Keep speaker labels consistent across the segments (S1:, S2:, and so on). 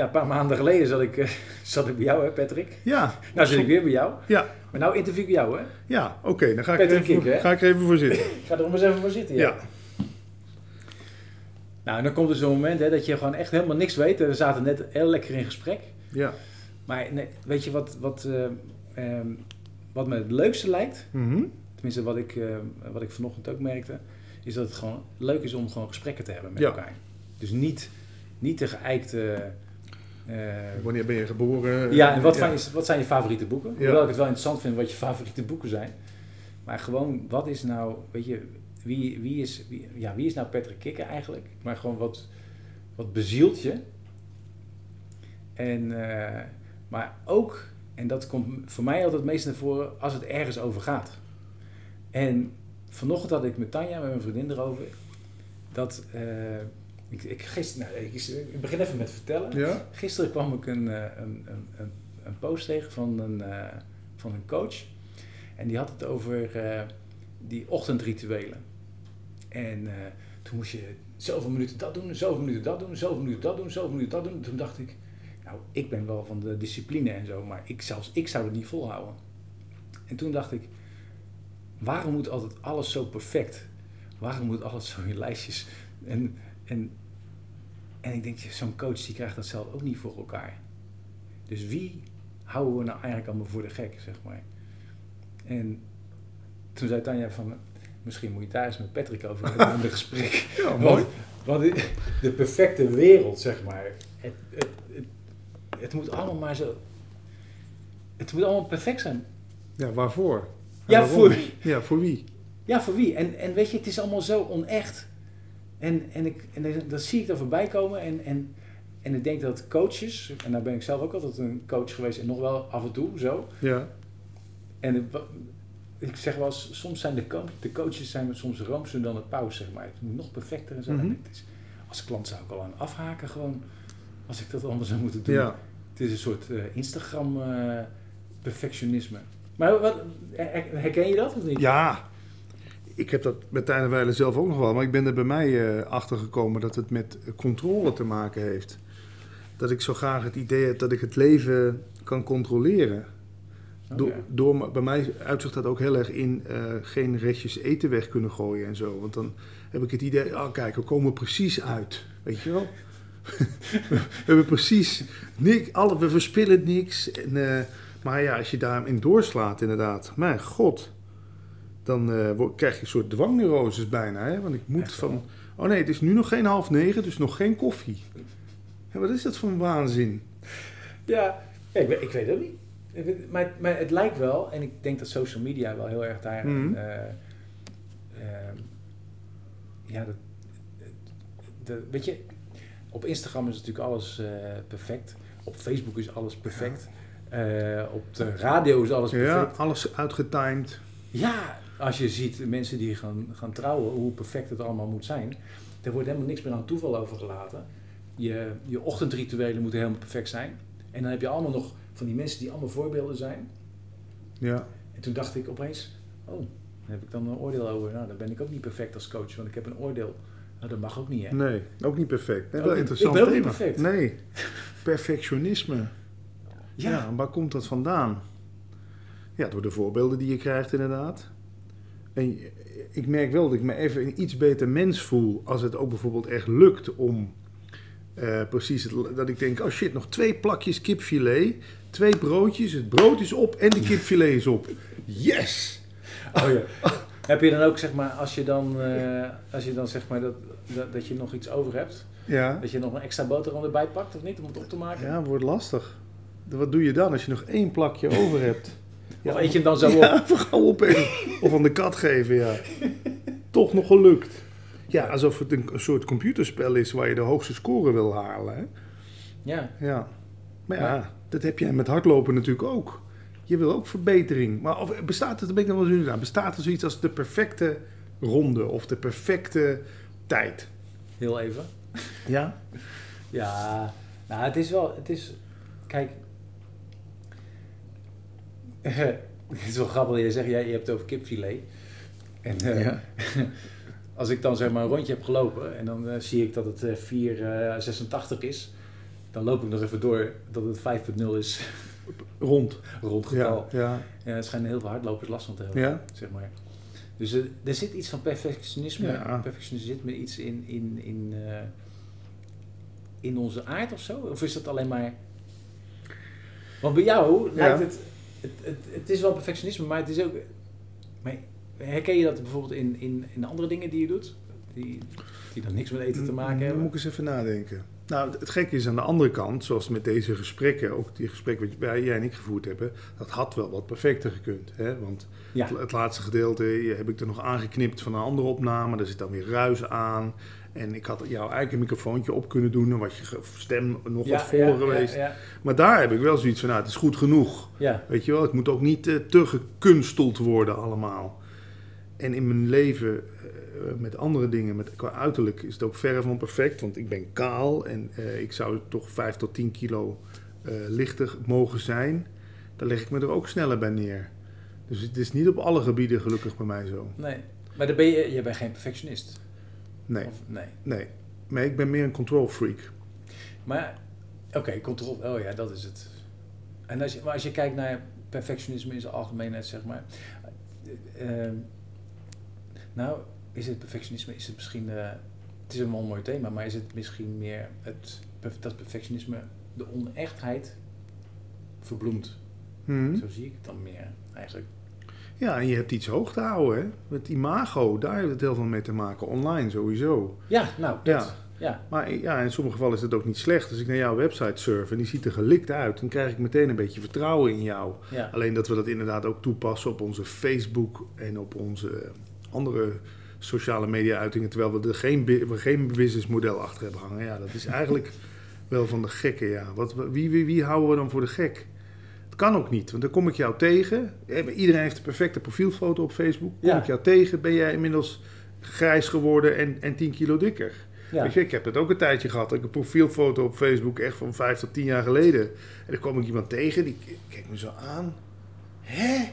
S1: Ja, een paar maanden geleden zat ik, eh, zat ik bij jou, hè, Patrick?
S2: Ja.
S1: Nou zit ik weer bij jou.
S2: Ja,
S1: Maar nou interview ik jou, hè?
S2: ja oké. dan ga ik,
S1: Patrick
S2: even,
S1: Kik,
S2: ga ik er even voor zitten.
S1: Ik ga er eens even voor zitten.
S2: Ja.
S1: Nou, en dan komt er zo'n moment hè, dat je gewoon echt helemaal niks weet. We zaten net heel lekker in gesprek.
S2: Ja.
S1: Maar nee, weet je wat, wat, eh, ehm, wat me het leukste lijkt?
S2: Mhm.
S1: Tenminste, wat ik, eh, wat ik vanochtend ook merkte. Is dat het gewoon leuk is om gewoon gesprekken te hebben met
S2: Ja.
S1: elkaar. Dus niet, niet de geëikte... eh,
S2: Wanneer ben je geboren?
S1: ja, en wat, Van wat zijn je favoriete boeken?
S2: Ja.
S1: Hoewel ik het wel interessant vind wat je favoriete boeken zijn. Maar gewoon, wat is nou, weet je, wie, wie, is, wie, ja, wie is nou Patrick Kikker eigenlijk? Maar gewoon wat, wat bezielt je? En, eh, maar ook, en dat komt voor mij altijd het meest naar voren, als het ergens over gaat. En vanochtend had ik met Tanja, met mijn vriendin erover, dat, eh, ik, ik, gisteren, nou, ik, ik begin even met vertellen.
S2: Ja?
S1: Gisteren kwam ik een, eh, een, een, een, een post tegen van een, eh, van een coach. En die had het over eh, die ochtendrituelen. En toen moest je zoveel minuten dat doen, zoveel minuten dat doen, zoveel minuten dat doen, zoveel minuten dat doen. Toen dacht ik, nou, ik ben wel van de discipline en zo, maar ik, zelfs ik zou het niet volhouden. En toen dacht ik, waarom moet altijd alles zo perfect? Waarom moet alles zo in lijstjes? En, en, en ik denk, zo'n coach die krijgt dat zelf ook niet voor elkaar. Dus wie houden we nou eigenlijk allemaal voor de gek, zeg maar? En toen zei Tanja van, misschien moet je daar eens met Patrick over hebben in een gesprek.
S2: Ja, mooi.
S1: Want, want de perfecte wereld, zeg maar, het, het, het, het moet allemaal maar zo... Het moet allemaal perfect zijn.
S2: Ja, waarvoor?
S1: Ja,
S2: waarom?
S1: voor,
S2: Ja, voor wie?
S1: ja, voor wie? En, en weet je, het is allemaal zo onecht. En, en, ik, en dat- zie ik er voorbij komen. En, en, en ik denk dat coaches, en daar ben ik zelf ook altijd een coach geweest en nog wel af en toe zo.
S2: Ja.
S1: En het ik zeg wel eens, soms zijn de, co- de coaches zijn soms roomser dan het paus, zeg maar. Het moet nog perfecter en zo.
S2: Mhm.
S1: Het is, als klant zou ik al aan afhaken gewoon, als ik dat allemaal zou moeten doen.
S2: Ja.
S1: Het is een soort eh, Instagram eh, perfectionisme. Maar wat, her- herken je dat of niet?
S2: Ja. Ik heb dat met Tijn en Weilen zelf ook nog wel. Maar ik ben er bij mij eh, achter gekomen dat het met controle te maken heeft. Dat ik zo graag het idee heb dat ik het leven kan controleren. Door, bij mij uitzicht dat ook heel erg in eh, geen restjes eten weg kunnen gooien en zo. Want dan heb ik het idee, oh kijk, we komen precies uit. Weet je wel? we hebben precies niks, alle, we verspillen niks. En, eh, maar ja, als je daarin doorslaat inderdaad, mijn god. Dan eh, krijg je een soort dwangneuroses bijna. Hè? Want ik moet
S1: Echt
S2: van, oh nee, het is nu nog geen half negen, dus nog geen koffie. Ja, wat is dat voor een waanzin?
S1: Ja, ja, ik, weet, ik weet het ook niet. Weet- Maar, maar het lijkt wel, en ik denk dat social media wel heel erg daar.
S2: Mhm.
S1: eh, ehm, ja, dat, de, weet je, op Instagram is natuurlijk alles eh, perfect. Op Facebook is alles perfect. Op de radio is alles
S2: Ja,
S1: perfect.
S2: alles uitgetimed.
S1: Ja, als je ziet mensen die gaan, gaan trouwen, hoe perfect het allemaal moet zijn. Er wordt helemaal niks meer aan toeval overgelaten. Je, je ochtendrituelen moeten helemaal perfect zijn. En dan heb je allemaal nog van die mensen die allemaal voorbeelden zijn.
S2: Ja,
S1: En toen dacht ik opeens, oh, daar heb ik dan een oordeel over. Nou, dan ben ik ook niet perfect als coach, want ik heb een oordeel. Nou, dat mag ook niet, hè?
S2: nee, ook niet perfect. Nee, wel interessant
S1: ik ben ook niet
S2: thema.
S1: perfect.
S2: Nee, perfectionisme. Ja. waar komt dat vandaan? Ja, door de voorbeelden die je krijgt inderdaad. En ik merk wel dat ik me even een iets beter mens voel als het ook bijvoorbeeld echt lukt om eh, precies het, dat ik denk, oh shit, nog twee plakjes kipfilet, twee broodjes, het brood is op en de kipfilet is op. Yes!
S1: Oh, ja. heb je dan ook, zeg maar, als je dan, eh, als je dan zeg maar, dat, dat, dat je nog iets over hebt,
S2: Ja,
S1: dat je nog een extra boterham erbij pakt, of niet, om het op te maken?
S2: ja wordt lastig. Wat doe je dan als je nog één plakje over hebt?
S1: Of eet je hem dan zo op?
S2: Ja, even gauw opeten. Of aan de kat geven, ja. Toch nog gelukt. Ja, alsof het een, een soort computerspel is waar je de hoogste score wil halen. Hè?
S1: Ja.
S2: Ja. Maar ja, dat heb jij met hardlopen natuurlijk ook. Je wil ook verbetering. Maar of, bestaat het, ben ik wel bestaat er zoiets als de perfecte ronde of de perfecte tijd?
S1: Heel even.
S2: Ja?
S1: Ja, nou het is wel, het is, kijk, het is wel grappig dat je zegt, ja, je hebt het over kipfilet. En eh,
S2: Ja.
S1: als ik dan zeg maar een rondje heb gelopen en dan eh, zie ik dat het eh, 4,86 is, dan loop ik nog even door dat het 5.0 is.
S2: Rond.
S1: Rond getal.
S2: Ja, ja.
S1: Ja, het schijnen heel veel hardlopers last van te hebben,
S2: Ja?
S1: zeg maar. Dus er, er zit iets van perfectionisme,
S2: Ja.
S1: perfectionisme iets in, in, in, eh, in onze aard of zo? Of is dat alleen maar... Want bij jou lijkt
S2: Ja.
S1: het, het, het... Het is wel perfectionisme, maar het is ook... Maar herken je dat bijvoorbeeld in, in, in andere dingen die je doet? Die, die dan niks met eten te maken
S2: Dan
S1: hebben?
S2: moet ik eens even nadenken. Nou, het gekke is aan de andere kant, zoals met deze gesprekken, ook die gesprekken wat jij en ik gevoerd hebben, dat had wel wat perfecter gekund. Hè? Want
S1: Ja.
S2: het, laatste gedeelte heb ik er nog aangeknipt van een andere opname, daar zit dan weer ruis aan. En ik had jou eigenlijk een microfoontje op kunnen doen, dan was je stem nog wat voller geweest.
S1: Ja,
S2: Maar daar heb ik wel zoiets van, nou, het is goed genoeg. Weet je wel, het moet ook niet eh, te gekunsteld worden allemaal. En in mijn leven eh, met andere dingen, met, qua uiterlijk, is het ook verre van perfect. Want ik ben kaal en eh, ik zou toch 5 tot 10 kilo lichter mogen zijn. Daar leg ik me er ook sneller bij neer. Dus het is niet op alle gebieden gelukkig bij mij zo.
S1: Nee. Maar dan ben je, je bent geen perfectionist?
S2: Nee,
S1: Of, nee.
S2: nee. Maar ik ben meer een control freak.
S1: Maar, oké, controle, oh ja, dat is het. En als je, maar als je kijkt naar perfectionisme in zijn algemeenheid, zeg maar. eh, ehm, nou, is het perfectionisme, is het misschien, eh, het is een wel mooi thema, maar is het misschien meer het, dat perfectionisme de onechtheid verbloemt?
S2: Hm?
S1: Zo zie ik het dan meer eigenlijk.
S2: Ja, en je hebt iets hoog te houden. Hè? Met imago, daar heeft het heel veel mee te maken. Online sowieso.
S1: Ja, nou, dat,
S2: Ja.
S1: ja.
S2: Maar ja, in sommige gevallen is het ook niet slecht. Als ik naar jouw website surf en die ziet er gelikt uit, dan krijg ik meteen een beetje vertrouwen in jou.
S1: ja.
S2: Alleen dat we dat inderdaad ook toepassen op onze Facebook en op onze andere sociale media-uitingen, terwijl we er geen, we geen businessmodel achter hebben hangen. Ja, dat is eigenlijk wel van de gekken, ja. Wat, wie, wie, wie houden we dan voor de gek? Kan ook niet, want dan kom ik jou tegen. Eh, Iedereen heeft een perfecte profielfoto op Facebook. Kom
S1: Ja.
S2: ik jou tegen, ben jij inmiddels grijs geworden en, en 10 kilo dikker.
S1: ja.
S2: Weet je, ik heb het ook een tijdje gehad. dat Ik een profielfoto op Facebook echt van 5 tot 10 jaar geleden. En dan kwam ik iemand tegen, die k- keek me zo aan. Hè?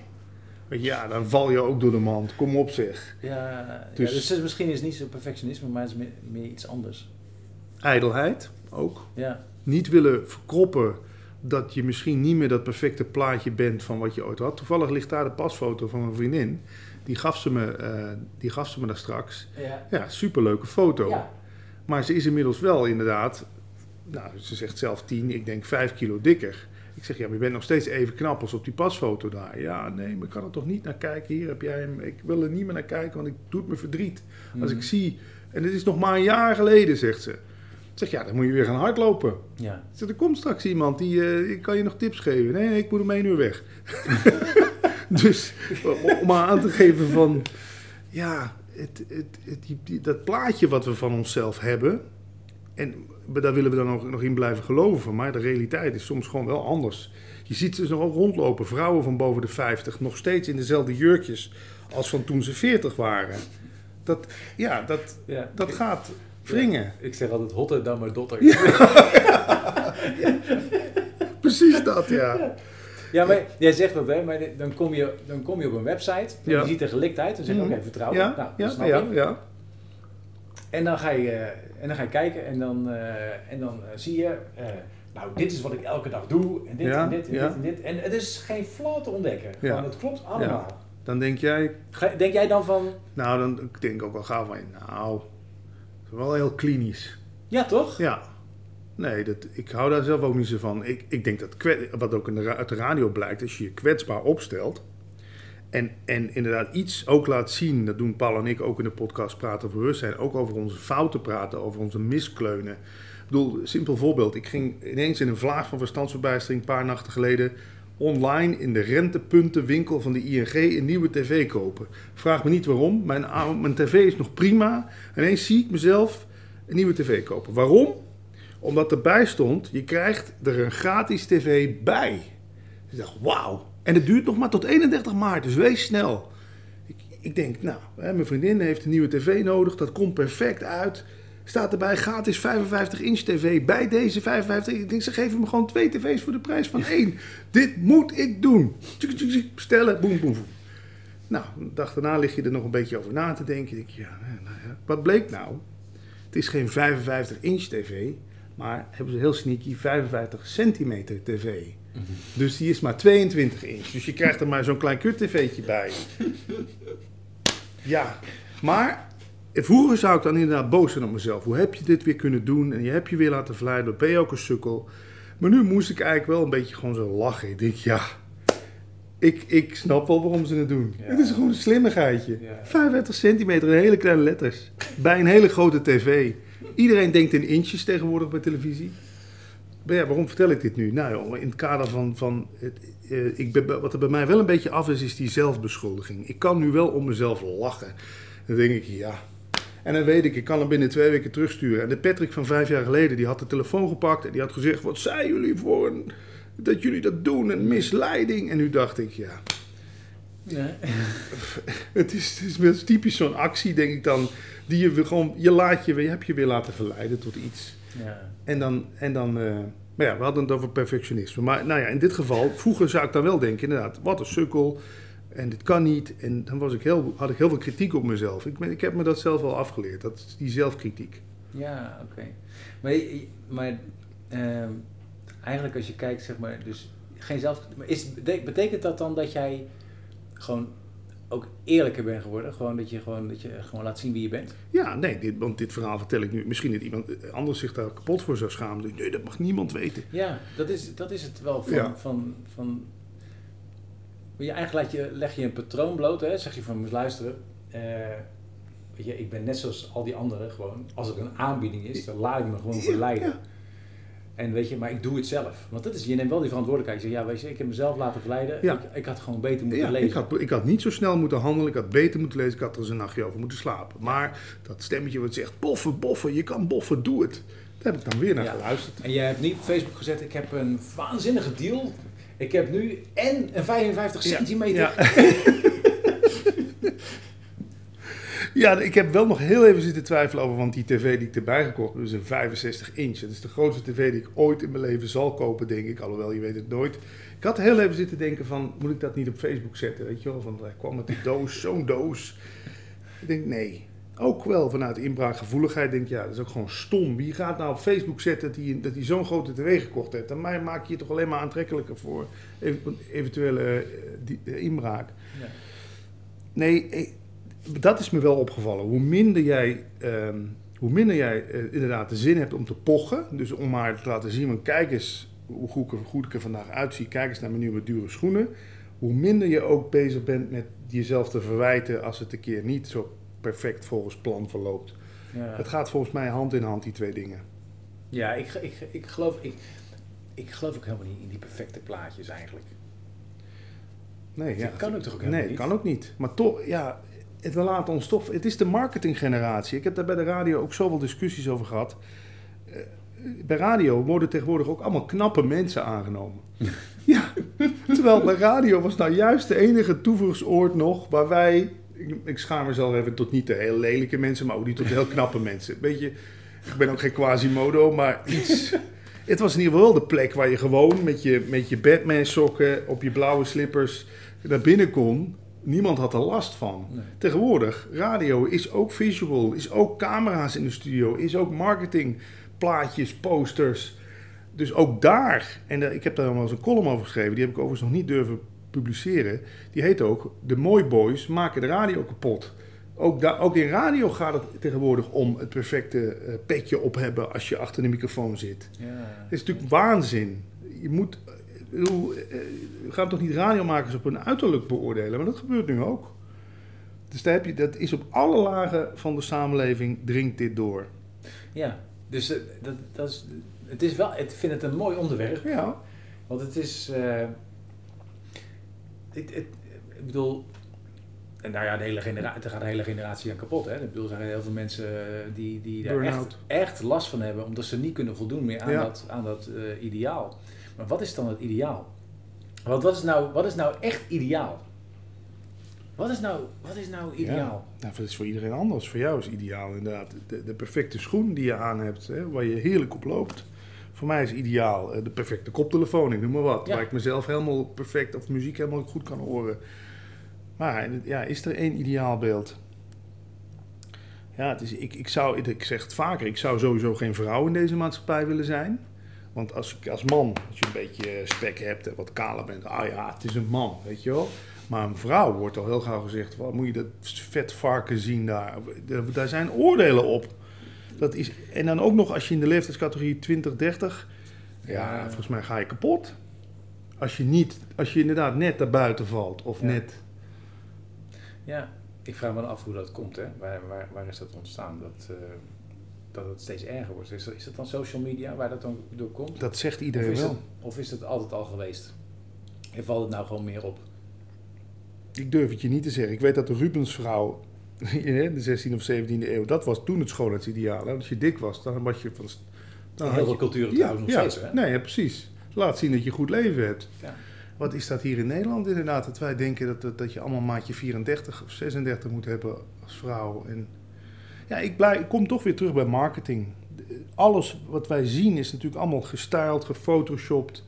S2: Ja, dan val je ook door de mand. Kom op zeg.
S1: Ja,
S2: Dus-
S1: dus, ja, dus misschien is het niet zo perfectionisme, maar het is meer, meer iets anders.
S2: Ijdelheid ook.
S1: Ja,
S2: Niet willen verkroppen dat je misschien niet meer dat perfecte plaatje bent van wat je ooit had. Toevallig ligt daar de pasfoto van mijn vriendin. Die gaf ze me, eh, die gaf ze me daar straks.
S1: ja.
S2: Ja, superleuke foto.
S1: ja.
S2: Maar ze is inmiddels wel inderdaad, nou, ze zegt zelf 10, ik denk 5 kilo dikker. Ik zeg, ja, maar je bent nog steeds even knap als op die pasfoto daar. Ja, nee, maar ik kan er toch niet naar kijken. Hier heb jij hem. Ik wil er niet meer naar kijken, want ik doet me verdriet. Als ik
S1: Mhm.
S2: zie, en dit is nog maar een jaar geleden, zegt ze. Zeg, ja, dan moet je weer gaan hardlopen.
S1: Ja.
S2: Ik zeg, er komt straks iemand, die ik kan je nog tips geven. Nee, nee, ik moet om één uur weg. dus om- aan te geven van, ja, het, het, het, die- die- dat plaatje wat we van onszelf hebben, en daar willen we dan nog, nog in blijven geloven, maar de realiteit is soms gewoon wel anders. Je ziet ze nog rondlopen, vrouwen van boven de 50, nog steeds in dezelfde jurkjes als van toen ze 40 waren. Dat, ja, dat,
S1: ja.
S2: dat gaat wringen.
S1: Ik zeg altijd hotter dan maar dotter.
S2: Precies dat, ja.
S1: Ja, maar jij zegt dat, hè? Maar dan kom je, dan kom je op een website. En
S2: Ja.
S1: die ziet er gelikt uit. Dan zeg je,
S2: Mhm.
S1: oké, vertrouwen.
S2: Ja,
S1: Nou,
S2: ja,
S1: snap
S2: ja,
S1: ik.
S2: ja.
S1: En dan ga je, eh, en dan ga je kijken en dan, eh, en dan eh, zie je... nou, dit is wat ik elke dag doe. En dit en dit en dit en dit. En het is geen flaw te ontdekken.
S2: Ja.
S1: Gewoon, het klopt allemaal.
S2: Dan denk jij,
S1: Ga- Denk jij dan van...
S2: nou, dan denk ik ook wel gauw van, nou, wel heel klinisch.
S1: Ja, toch?
S2: Ja. Nee, dat, ik hou daar zelf ook niet zo van. Ik, ik denk dat, wat ook in de, uit de radio blijkt, als je je kwetsbaar opstelt en, en inderdaad iets ook laat zien, dat doen Paul en ik ook in de podcast Praten over Bewustzijn, ook over onze fouten praten, over onze miskleunen. Ik bedoel, simpel voorbeeld. Ik ging ineens in een vlaag van verstandsverbijstering een paar nachten geleden online in de rentepuntenwinkel van de ING een nieuwe tv kopen. Vraag me niet waarom. Mijn, tv is nog prima. Ineens zie ik mezelf een nieuwe tv kopen. Waarom? Omdat erbij stond, je krijgt er een gratis tv bij. Ik dacht, wauw. En het duurt nog maar tot 31 maart, dus wees snel. Ik, ik denk, nou, hè, mijn vriendin heeft een nieuwe tv nodig. Dat komt perfect uit. Staat erbij gratis 55 inch tv bij deze 55. Ik denk, ze geven me gewoon twee tv's voor de prijs van één. Dit moet ik doen. Bestellen, boem, boem, boem. Nou, de dag daarna lig je er nog een beetje over na te denken. Ik denk, ja, nou ja. Wat bleek nou? Het is geen 55 inch tv, Maar hebben ze heel sneaky 55 centimeter tv. Dus die is maar 22 inch. Dus je krijgt er maar zo'n klein kut-tv'tje bij. Ja, maar vroeger zou ik dan inderdaad boos zijn op mezelf. Hoe heb je dit weer kunnen doen? En je hebt je weer laten verleiden. Ben je ook een sukkel? Maar nu moest ik eigenlijk wel een beetje gewoon zo lachen. Ik denk, ja, ik, ik snap wel waarom ze het doen.
S1: Ja.
S2: Het is gewoon een slimmigheidje.
S1: Ja.
S2: 35 centimeter, een hele kleine letters. Bij een hele grote tv. Iedereen denkt in inches tegenwoordig bij televisie. Maar ja, waarom vertel ik dit nu? Nou, joh, in het kader van, van het, eh, ik ben, wat er bij mij wel een beetje af is, is die zelfbeschuldiging. Ik kan nu wel om mezelf lachen. Dan denk ik, ja. En dan weet ik, ik kan hem binnen twee weken terugsturen. En de Patrick van vijf jaar geleden, die had de telefoon gepakt en die had gezegd, wat zijn jullie voor een, dat jullie dat doen, een misleiding. En nu dacht ik, ja,
S1: Ja.
S2: het is, het is typisch zo'n actie, denk ik dan, die je weer gewoon, je laat je, weer- je hebt je weer laten verleiden tot iets.
S1: Ja.
S2: En dan, en dan eh, maar ja, we hadden het over perfectionisme. Maar nou ja, in dit geval, vroeger zou ik dan wel denken, inderdaad, wat een sukkel. En dit kan niet. En dan was ik heel, had ik heel veel kritiek op mezelf. Ik, ik heb me dat zelf wel afgeleerd, dat is die zelfkritiek.
S1: Ja, oké. Maar, maar ehm, eigenlijk als je kijkt, zeg maar, dus geen zelf... Is, bete- betekent dat dan dat jij gewoon ook eerlijker bent geworden? Gewoon dat je gewoon, dat je gewoon laat zien wie je bent?
S2: Ja, nee, dit, want dit verhaal vertel ik nu. Misschien dat iemand anders zich daar kapot voor zou schamen. Nee, dat mag niemand weten.
S1: Ja, dat is, dat is het wel van...
S2: Ja.
S1: van, van je eigenlijk laat je, leg je een patroon bloot, hè? zeg je van, moet luisteren... eh, weet je, ik ben net zoals al die anderen gewoon. Als er een aanbieding is, dan laat ik me gewoon verleiden.
S2: ja.
S1: En weet je, maar ik doe het zelf. Want dat is, je neemt wel die verantwoordelijkheid. Je zegt, ja, weet je, ik heb mezelf laten verleiden.
S2: Ja.
S1: Ik, ik had gewoon beter moeten
S2: Ja,
S1: lezen.
S2: ik had, ik had niet zo snel moeten handelen. Ik had beter moeten lezen. Ik had er eens een nachtje over moeten slapen. Maar dat stemmetje wat zegt, boffen, boffen. Je kan boffen, doe het. Daar heb ik dan weer naar
S1: Ja.
S2: geluisterd.
S1: En jij hebt niet op Facebook gezet, ik heb een waanzinnige deal. Ik heb nu en een 55
S2: Ja,
S1: centimeter.
S2: Ja. ik heb wel nog heel even zitten twijfelen over, want die tv die ik erbij gekocht heb, is een 65 inch. Dat is de grootste tv die ik ooit in mijn leven zal kopen, denk ik. Alhoewel, je weet het nooit. Ik had heel even zitten denken van, moet ik dat niet op Facebook zetten? Weet je wel, van, hij kwam met die doos, zo'n doos. Ik denk, nee. Ook wel vanuit inbraakgevoeligheid denk ik, ja, dat is ook gewoon stom. Wie gaat nou op Facebook zetten dat hij, dat hij zo'n grote tv gekocht heeft? Dan mij maak je je toch alleen maar aantrekkelijker voor even- eventuele eh, eh, inbraak.
S1: Ja.
S2: Nee, eh, dat is me wel opgevallen. Hoe minder jij, ehm, hoe minder jij eh, inderdaad de zin hebt om te pochen, dus om maar te laten zien, van kijk eens hoe goed ik, er- goed ik er vandaag uitzie, kijk eens naar mijn nieuwe dure schoenen, hoe minder je ook bezig bent met jezelf te verwijten als het een keer niet zo perfect volgens plan verloopt.
S1: Ja.
S2: Het gaat volgens mij hand in hand, die twee dingen.
S1: Ja, ik, ik, ik, geloof, ik, ik geloof ook helemaal niet in die perfecte plaatjes eigenlijk.
S2: Nee, ja.
S1: Dat kan ook toch ook helemaal
S2: Nee,
S1: niet?
S2: kan ook niet. Maar toch, ja, het, we laten ons toch... Het is de marketinggeneratie. Ik heb daar bij de radio ook zoveel discussies over gehad. Eh, bij radio worden tegenwoordig ook allemaal knappe mensen aangenomen. ja, terwijl bij radio was nou juist de enige toevluchtsoord nog waar wij... Ik, ik schaam mezelf even tot niet de heel lelijke mensen, maar ook niet tot heel knappe mensen. Weet je, ik ben ook geen Quasimodo, maar iets... Het was in ieder geval de plek waar je gewoon met je, met je Batman sokken op je blauwe slippers naar binnen kon. Niemand had er last van.
S1: Nee.
S2: Tegenwoordig, radio is ook visual, is ook camera's in de studio, is ook marketing, plaatjes, posters. Dus ook daar, en eh, ik heb daar wel eens een column over geschreven, die heb ik overigens nog niet durven publiceren. Die heet ook, de Mooi Boys maken de radio kapot. Ook, daar, ook in radio gaat het tegenwoordig om het perfecte eh, petje op hebben als je achter de microfoon zit.
S1: Ja.
S2: Het is natuurlijk waanzin. Je moet, bedoel, eh, we gaan toch niet radiomakers op hun uiterlijk beoordelen, maar dat gebeurt nu ook. Dus daar heb je, dat is op alle lagen van de samenleving dringt dit door.
S1: ja, dus eh, dat, dat is, het is wel, ik vind het een mooi onderwerp.
S2: Ja,
S1: Want het is. eh, het, het, ik bedoel. En nou ja, de hele generatie, er gaat een hele generatie aan kapot. Hè? Ik bedoel, er zijn heel veel mensen eh, die, die daar echt, echt last van hebben, omdat ze niet kunnen voldoen meer aan
S2: Ja.
S1: dat, aan dat eh, ideaal. Maar wat is dan het ideaal? Want wat is nou, wat is nou echt ideaal? Wat is nou, wat is nou ideaal?
S2: Nou, dat is voor iedereen anders. Voor jou is ideaal inderdaad de, de perfecte schoen die je aan hebt, hè, waar je heerlijk op loopt. Voor mij is ideaal eh, de perfecte koptelefoon, ik noem maar wat.
S1: Ja.
S2: Waar ik mezelf helemaal perfect of muziek helemaal goed kan horen. Maar ja, is er één ideaalbeeld? Ja, het is, ik, ik, zou, ik zeg het vaker, ik zou sowieso geen vrouw in deze maatschappij willen zijn. Want als, als man, als je een beetje spek hebt en wat kaler bent, ah ja, het is een man, weet je wel. Maar een vrouw wordt al heel gauw gezegd, wat moet je dat vet varken zien daar. Daar zijn oordelen op. Dat is, en dan ook nog als je in de leeftijdscategorie 20, 30, ja, volgens mij ga je kapot. Als je, niet, als je inderdaad net daarbuiten valt of net...
S1: Ja, ik vraag me dan af hoe dat komt, hè? Waar, waar, waar is dat ontstaan? Dat, uh, dat het steeds erger wordt. Is dat, is dat dan social media waar dat dan door komt?
S2: Dat zegt iedereen
S1: of
S2: wel.
S1: Het, of is het altijd al geweest? En valt het nou gewoon meer op?
S2: Ik durf het je niet te zeggen. Ik weet dat de Rubensvrouw, de 16e of 17e eeuw, dat was toen het schoonheidsideaal. Als je dik was, dan was je van...
S1: Dan heel veel culturen trouwens nog
S2: ja,
S1: steeds, hè?
S2: Nee, ja, precies. Laat zien dat je goed leven hebt. Ja. Wat is dat hier in Nederland inderdaad? Dat wij denken dat, dat, dat je allemaal maatje 34 of 36 moet hebben als vrouw. En ja, ik, ik kom toch weer terug bij marketing. Alles wat wij zien is natuurlijk allemaal gestyled, gefotoshopt,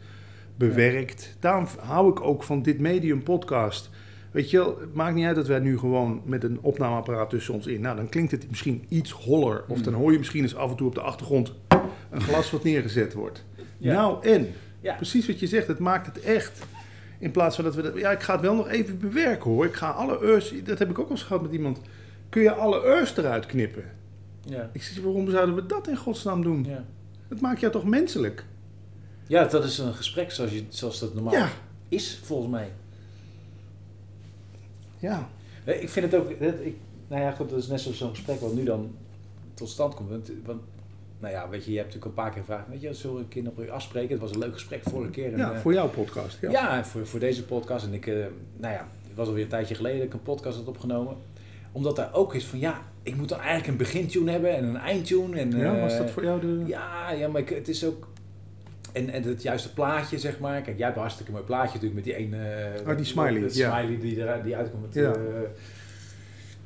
S2: bewerkt. Ja. Daarom hou ik ook van dit medium podcast. Weet je wel, het maakt niet uit dat wij nu gewoon met een opnameapparaat tussen ons in. Nou, dan klinkt het misschien iets holler. Of dan hoor je misschien eens af en toe op de achtergrond een glas wat neergezet wordt. Ja. Nou, en? Ja. Precies wat je zegt, het maakt het echt. In plaats van dat we dat, ja, ik ga het wel nog even bewerken hoor. Ik ga alle urs, dat heb ik ook al eens gehad met iemand. Kun je alle urs eruit knippen? Ja. Ik zeg, waarom zouden we dat in godsnaam doen? Ja. Dat maakt jou toch menselijk?
S1: Ja, dat is een gesprek zoals, je, zoals dat normaal ja. is, volgens mij.
S2: Ja.
S1: Ik vind het ook, ik, nou ja, goed, dat is net zo'n gesprek wat nu dan tot stand komt. Want, want nou ja, weet je, je hebt natuurlijk een paar keer gevraagd, weet je, zullen we een keer nog afspreken? Het was een leuk gesprek vorige keer. En,
S2: ja, voor jouw podcast. Ja,
S1: ja voor, voor deze podcast. En ik, uh, nou ja, het was alweer een tijdje geleden dat ik een podcast had opgenomen. Omdat daar ook is van, ja, ik moet dan eigenlijk een begintune hebben en een eindtune. En,
S2: ja, was dat voor jou de...
S1: Ja, ja maar ik, het is ook... En, en het juiste plaatje, zeg maar. Kijk, jij hebt een hartstikke mooi plaatje natuurlijk met die ene...
S2: oh, die smiley.
S1: Die
S2: ja.
S1: smiley die, er, die uitkomt met...
S2: Ja. Uh,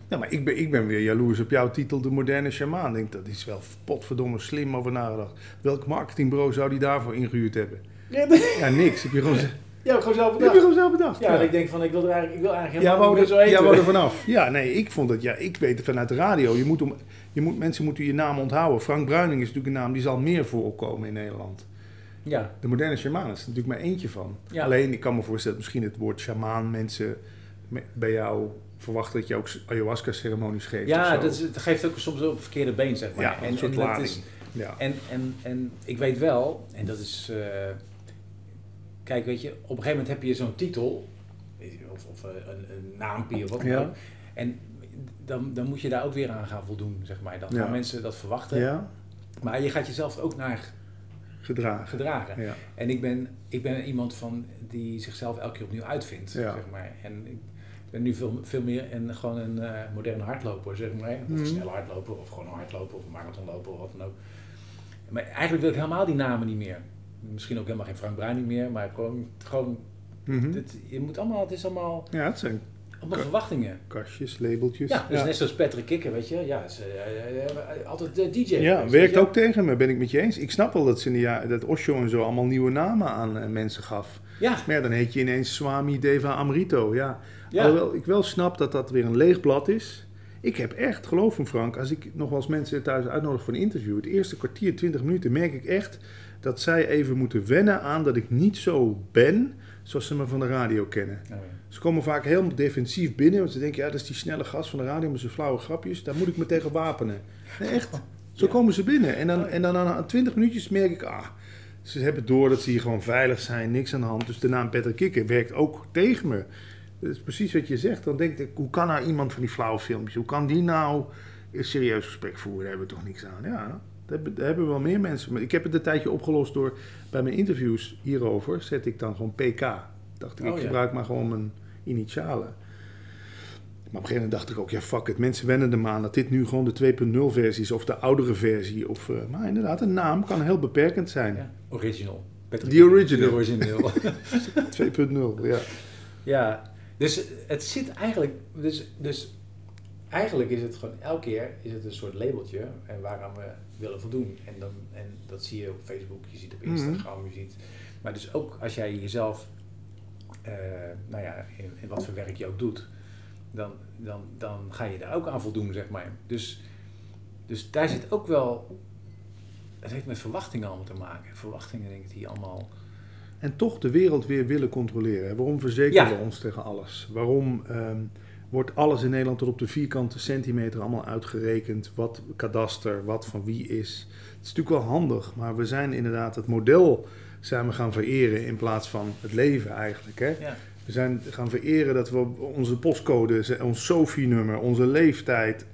S2: ja, maar ik ben, ik ben weer jaloers op jouw titel, De Moderne Shamaan. Ik denk, dat is wel potverdomme slim over nagedacht. Welk marketingbureau zou die daarvoor ingehuurd hebben?
S1: Ja,
S2: ja niks. Heb je gewoon...
S1: Ja, gewoon zelf bedacht.
S2: Heb je gewoon zelf bedacht.
S1: Ja, ja. ik denk van, ik wil er eigenlijk, ik wil eigenlijk
S2: ja,
S1: helemaal
S2: niet
S1: zo eten.
S2: Ja, wou er vanaf. Ja, nee, ik vond het, ja, ik weet het vanuit de radio. Je moet, om, je moet, mensen moeten je naam onthouden. Frank Bruining is natuurlijk een naam die zal meer voorkomen in Nederland.
S1: Ja.
S2: De moderne shamaan is er natuurlijk maar eentje van.
S1: Ja.
S2: Alleen, ik kan me voorstellen, misschien het woord shamaan mensen bij jou verwachten dat je ook ayahuasca-ceremonies geeft.
S1: Ja, dat, is, dat, geeft ook soms op het verkeerde been, zeg maar.
S2: Ja,
S1: en, en, is,
S2: ja.
S1: en, en, en ik weet wel, en dat is... Uh, kijk, weet je, op een gegeven moment heb je zo'n titel, of, of een, een naampje of wat dan
S2: Ja.
S1: ook. En dan, dan moet je daar ook weer aan gaan voldoen, zeg maar. Dan gaan
S2: Ja.
S1: mensen dat verwachten.
S2: Ja,
S1: Maar je gaat jezelf ook naar
S2: gedragen.
S1: gedragen.
S2: Ja.
S1: En ik ben, ik ben iemand van die zichzelf elke keer opnieuw uitvindt,
S2: Ja.
S1: zeg maar. En ik ben nu veel, veel meer een, gewoon een eh, moderne hardloper, zeg maar. Of
S2: Mhm.
S1: een snelle hardloper, of gewoon een hardloper, of een marathonloper, of wat dan ook. Maar eigenlijk wil ik helemaal die namen niet meer. Misschien ook helemaal geen Frank Bruining meer, maar gewoon, gewoon
S2: Mhm.
S1: dit, je moet allemaal, het is allemaal,
S2: Ja, het zijn
S1: allemaal verwachtingen.
S2: kastjes, labeltjes.
S1: Ja, dus net zoals Patrick Kikker, weet je. Ja, eh, altijd de DJ.
S2: Ja, werkt ook tegen me, ben ik met je eens. Ik snap wel dat ze in de dat Osho en zo allemaal nieuwe namen aan eh, mensen gaf.
S1: Ja,
S2: Maar ja, dan heet je ineens Swami Deva Amrito. Ja.
S1: ja.
S2: Alhoewel ik wel snap dat dat weer een leeg blad is. Ik heb echt, geloof me Frank, als ik nog wel eens mensen thuis uitnodig voor een interview, het eerste kwartier, twintig minuten, merk ik echt dat zij even moeten wennen aan dat ik niet zo ben zoals ze me van de radio kennen.
S1: Oh, ja.
S2: Ze komen vaak heel defensief binnen, want ze denken, ja, dat is die snelle gast van de radio met zijn flauwe grapjes, daar moet ik me tegen wapenen. Nee, echt, zo
S1: Ja.
S2: komen ze binnen. En dan,
S1: Oh,
S2: en dan na 20 minuutjes merk ik, ah, ze hebben door dat ze hier gewoon veilig zijn, niks aan de hand. Dus de naam Patrick Kikker werkt ook tegen me. Dat is precies wat je zegt. Dan denk ik, hoe kan nou iemand van die flauwe filmpjes, hoe kan die nou een serieus gesprek voeren? Daar hebben we toch niks aan. Ja, daar hebben, wel meer mensen. Maar ik heb het een tijdje opgelost door bij mijn interviews hierover, zet ik dan gewoon PK. Dacht ik,
S1: Oh,
S2: ik
S1: ja.
S2: gebruik maar gewoon mijn initialen. Maar op een gegeven moment dacht ik ook, ja fuck it, mensen wennen er maar aan dat dit nu gewoon de 2.0 versie is of de oudere versie. Of, eh, maar inderdaad, een naam kan heel beperkend zijn.
S1: Ja, original. Kikker.
S2: original.
S1: The original.
S2: 2.0, ja.
S1: Ja, dus het zit eigenlijk, dus, dus eigenlijk is het gewoon elke keer is het een soort labeltje en waaraan we willen voldoen. En, dan, en dat zie je op Facebook, je ziet op
S2: Mhm.
S1: Instagram, je ziet. Maar dus ook als jij jezelf, eh, nou ja, in, in wat voor werk je ook doet, dan, dan, dan ga je daar ook aan voldoen, zeg maar. Dus Dus daar zit ook wel. Het heeft met verwachtingen allemaal te maken. Verwachtingen, denk ik, die allemaal.
S2: En toch de wereld weer willen controleren. Waarom verzekeren
S1: Ja.
S2: we ons tegen alles? Waarom ehm, wordt alles in Nederland tot op de vierkante centimeter allemaal uitgerekend? Wat kadaster, wat van wie is? Het is natuurlijk wel handig, maar we zijn inderdaad het model zijn we gaan vereren in plaats van het leven eigenlijk. Hè?
S1: Ja.
S2: We zijn gaan vereren dat we onze postcode, ons SOFI-nummer, onze leeftijd,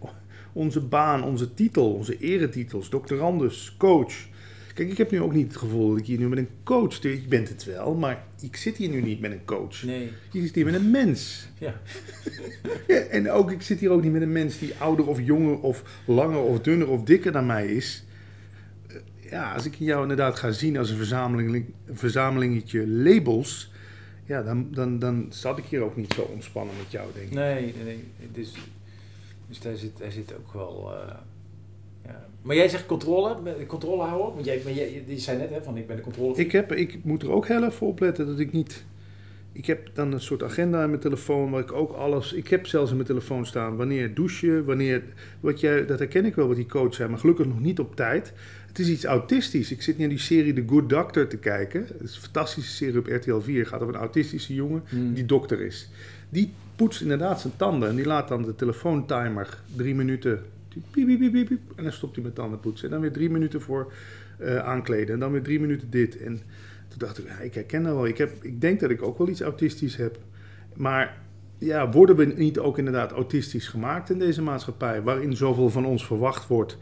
S2: onze baan, onze titel, onze eretitels, doctorandus, coach. Kijk, ik heb nu ook niet het gevoel dat ik hier nu met een coach. Je bent het wel, maar ik zit hier nu niet met een coach.
S1: Nee.
S2: Je zit hier met een mens.
S1: Ja.
S2: Ja, en ook, ik zit hier ook niet met een mens die ouder of jonger of langer of dunner of dikker dan mij is. Eh, Ja, als ik jou inderdaad ga zien als een verzameling, een verzamelingetje labels, ja, dan, dan, dan zat ik hier ook niet zo ontspannen met jou, denk ik.
S1: Nee, nee, nee. Dus, dus daar, zit, daar zit ook wel. eh, ja. Maar jij zegt controle, controle houden. Want jij, maar jij, je zei net hè, van ik ben de controle.
S2: Ik, heb, ik moet er ook heel even voor opletten dat ik niet. Ik heb dan een soort agenda in mijn telefoon waar ik ook alles. Ik heb zelfs in mijn telefoon staan wanneer douchen, wanneer. Wat jij, dat herken ik wel wat die coach zei, maar gelukkig nog niet op tijd. Het is iets autistisch. Ik zit naar die serie The Good Doctor te kijken. Het is een fantastische serie op RTL 4. Het gaat over een autistische jongen
S1: Hmm.
S2: die dokter is. Die poetst inderdaad zijn tanden en die laat dan de telefoontimer drie minuten. En dan stopt hij met tanden poetsen. En dan weer drie minuten voor eh, aankleden. En dan weer drie minuten dit. En toen dacht ik, ja, ik herken dat wel. Ik, heb, ik denk dat ik ook wel iets autistisch heb. Maar ja, worden we niet ook inderdaad autistisch gemaakt in deze maatschappij? Waarin zoveel van ons verwacht wordt.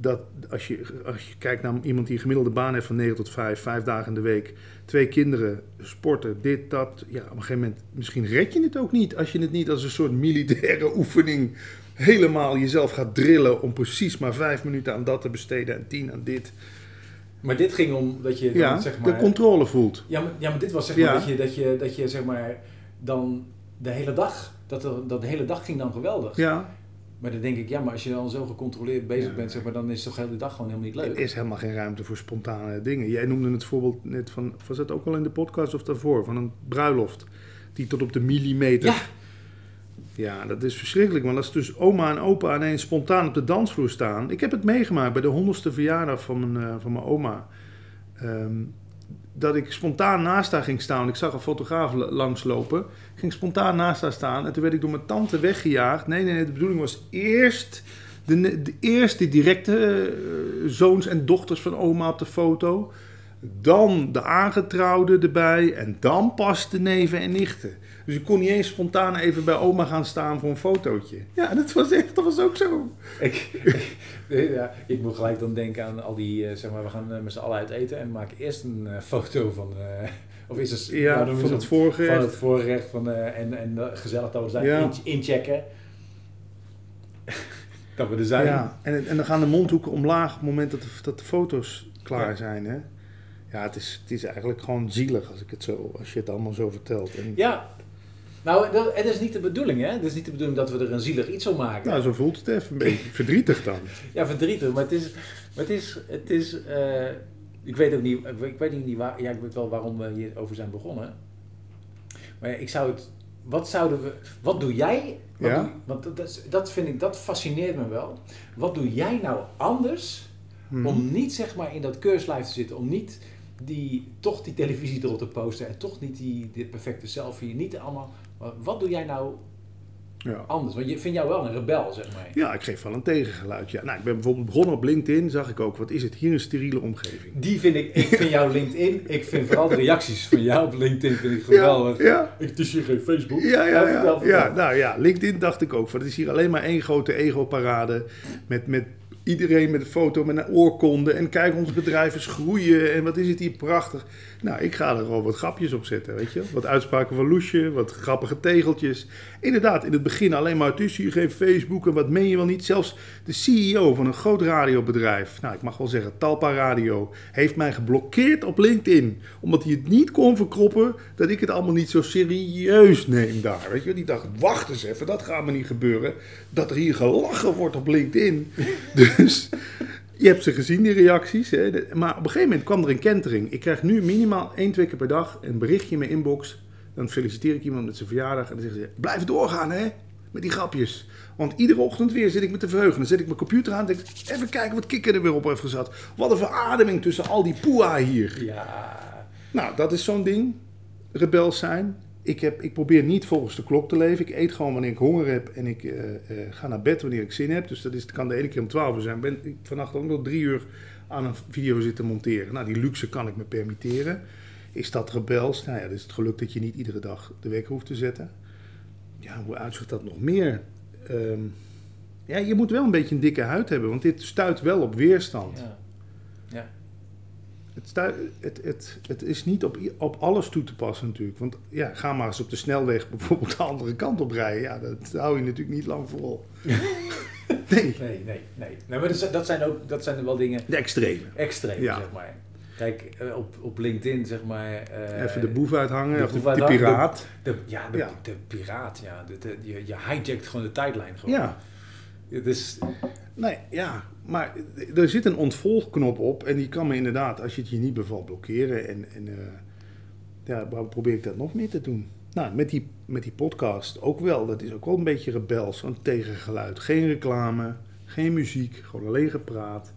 S2: Dat als je, als je kijkt naar iemand die een gemiddelde baan heeft van 9 tot 5, vijf dagen in de week, twee kinderen, sporten, dit, dat. Ja, op een gegeven moment, misschien red je het ook niet als je het niet als een soort militaire oefening helemaal jezelf gaat drillen om precies maar vijf minuten aan dat te besteden en tien aan dit.
S1: Maar dit ging om dat je dan,
S2: Ja,
S1: zeg maar.
S2: de controle voelt.
S1: ja, maar, ja, maar dit was zeg
S2: Ja.
S1: maar dat je, dat je, dat je zeg maar dan de hele dag, dat, er, dat de hele dag ging dan geweldig.
S2: Ja,
S1: Maar dan denk ik, ja, maar als je dan zo gecontroleerd bezig
S2: Ja.
S1: bent, zeg maar, dan is toch de hele dag gewoon helemaal niet
S2: er
S1: leuk.
S2: is helemaal geen ruimte voor spontane dingen. Jij noemde het voorbeeld net van, was dat ook al in de podcast of daarvoor, van een bruiloft die tot op de millimeter.
S1: Ja.
S2: Dat is verschrikkelijk. Want als dus oma en opa ineens spontaan op de dansvloer staan. Ik heb het meegemaakt bij de honderdste verjaardag van mijn, eh, van mijn oma. Ehm, dat ik spontaan naast haar ging staan. Ik zag een fotograaf langslopen. Ik ging spontaan naast haar staan. En toen werd ik door mijn tante weggejaagd. Nee, nee, nee. De bedoeling was eerst de, de, eerst directe eh, zoons en dochters van oma op de foto. Dan de aangetrouwden erbij. En dan pas de neven en nichten. Dus ik kon niet eens spontaan even bij oma gaan staan voor een fotootje. Ja, dat was echt, dat was ook zo.
S1: Ik, ja, ik moet gelijk dan denken aan al die, eh, zeg maar, we gaan eh, met z'n allen uit eten en we maken eerst een eh, foto van, eh, of is het,
S2: Ja,
S1: nou,
S2: van
S1: het
S2: vorige.
S1: van het voorgerecht van, en, en gezellig dat we zijn,
S2: Ja.
S1: in, inchecken. dat we er zijn.
S2: Ja, en, en dan gaan de mondhoeken omlaag op het moment dat de, dat de foto's klaar
S1: Ja.
S2: zijn. Hè? Ja, het is, het is eigenlijk gewoon zielig als, ik het zo, als je het allemaal zo vertelt. En,
S1: Ja. Nou, dat, het is niet de bedoeling, hè? Het is niet de bedoeling dat we er een zielig iets van maken.
S2: Nou, zo voelt het even een beetje verdrietig dan.
S1: Ja, verdrietig, maar het is, maar het is, het is eh, ik weet ook niet, ik weet niet waar, ja, ik weet wel waarom we hierover zijn begonnen. Maar ja, ik zou het, wat zouden we, wat doe jij, wat
S2: Ja?
S1: doe- want dat, dat, vind ik, dat fascineert me wel. Wat doe jij nou anders
S2: Hmm.
S1: om niet zeg maar in dat keurslijf te zitten, om niet die, toch die televisie erop te posten en toch niet die, die perfecte selfie, niet allemaal, wat doe jij nou
S2: Ja.
S1: anders? Want je vindt jou wel een rebel, zeg maar.
S2: ja, ik geef wel een tegengeluid. Ja. Nou, ik ben bijvoorbeeld begonnen op LinkedIn, zag ik ook, wat is het hier een steriele omgeving.
S1: Die vind ik, ik vind jouw LinkedIn, ik vind vooral de reacties van jou op LinkedIn vind ik geweldig.
S2: Ja, ja.
S1: Ik, het is hier geen Facebook.
S2: Ja, ja, ja. ja, nou ja, LinkedIn dacht ik ook van. Het is hier alleen maar één grote ego-parade. Met, met iedereen met een foto, met een oorkonde. En kijk, ons bedrijf is groeien. En wat is het hier prachtig. Nou, ik ga er gewoon wat grapjes op zetten, weet je. Wat uitspraken van Loesje, wat grappige tegeltjes. Inderdaad, in het begin alleen maar, hier geen Facebook en wat meen je wel niet. Zelfs de CEO van een groot radiobedrijf, nou ik mag wel zeggen Talpa Radio, heeft mij geblokkeerd op LinkedIn. Omdat hij het niet kon verkroppen dat ik het allemaal niet zo serieus neem daar. Weet je, die dacht, wacht eens even, dat gaat me niet gebeuren. Dat er hier gelachen wordt op LinkedIn. Dus je hebt ze gezien, die reacties. Hè? De- Maar op een gegeven moment kwam er een kentering. Ik krijg nu minimaal één, twee keer per dag een berichtje in mijn inbox. Dan feliciteer ik iemand met zijn verjaardag en dan zeggen ze, blijf doorgaan hè. Met die grapjes. Want iedere ochtend weer zit ik me te verheugen. Dan zet ik mijn computer aan en denk ik, even kijken wat Kikker er weer op heeft gezet. Wat een verademing tussen al die poeha hier.
S1: Ja.
S2: Nou, dat is zo'n ding. Rebels zijn. Ik, heb, ik probeer niet volgens de klok te leven. Ik eet gewoon wanneer ik honger heb. En ik eh, eh, ga naar bed wanneer ik zin heb. Dus dat is, kan de ene keer om 12 uur zijn. Ben ik vannacht ook nog drie uur aan een video zitten monteren. Nou, die luxe kan ik me permitteren. Is dat rebels? Nou ja, dat is het geluk dat je niet iedere dag de wekker hoeft te zetten. Ja, hoe uitzicht dat nog meer? Ehm, ja, je moet wel een beetje een dikke huid hebben, want dit stuit wel op weerstand.
S1: Ja.
S2: Het, het, het, het is niet op, op alles toe te passen natuurlijk. Want ja, ga maar eens op de snelweg bijvoorbeeld de andere kant op rijden. Ja, dat hou je natuurlijk niet lang vol.
S1: nee. Nee, nee, nee. nee maar dat zijn, ook dat zijn wel dingen...
S2: De extreme.
S1: Extreme, ja. zeg maar. Kijk, eh, op, op LinkedIn zeg maar...
S2: Uh, Even de boef uithangen, de, of de, de piraat.
S1: De, ja, de, de, piraat, ja. Je, je hijjackt gewoon de tijdlijn gewoon.
S2: Ja.
S1: Dus...
S2: Nee, ja. Maar er zit een ontvolgknop op en die kan me inderdaad, als je het je niet bevalt, blokkeren. En, en uh, ja, probeer ik dat nog meer te doen. Nou, met die, met die podcast ook wel. Dat is ook wel een beetje rebels, een tegengeluid. Geen reclame, geen muziek, gewoon alleen gepraat.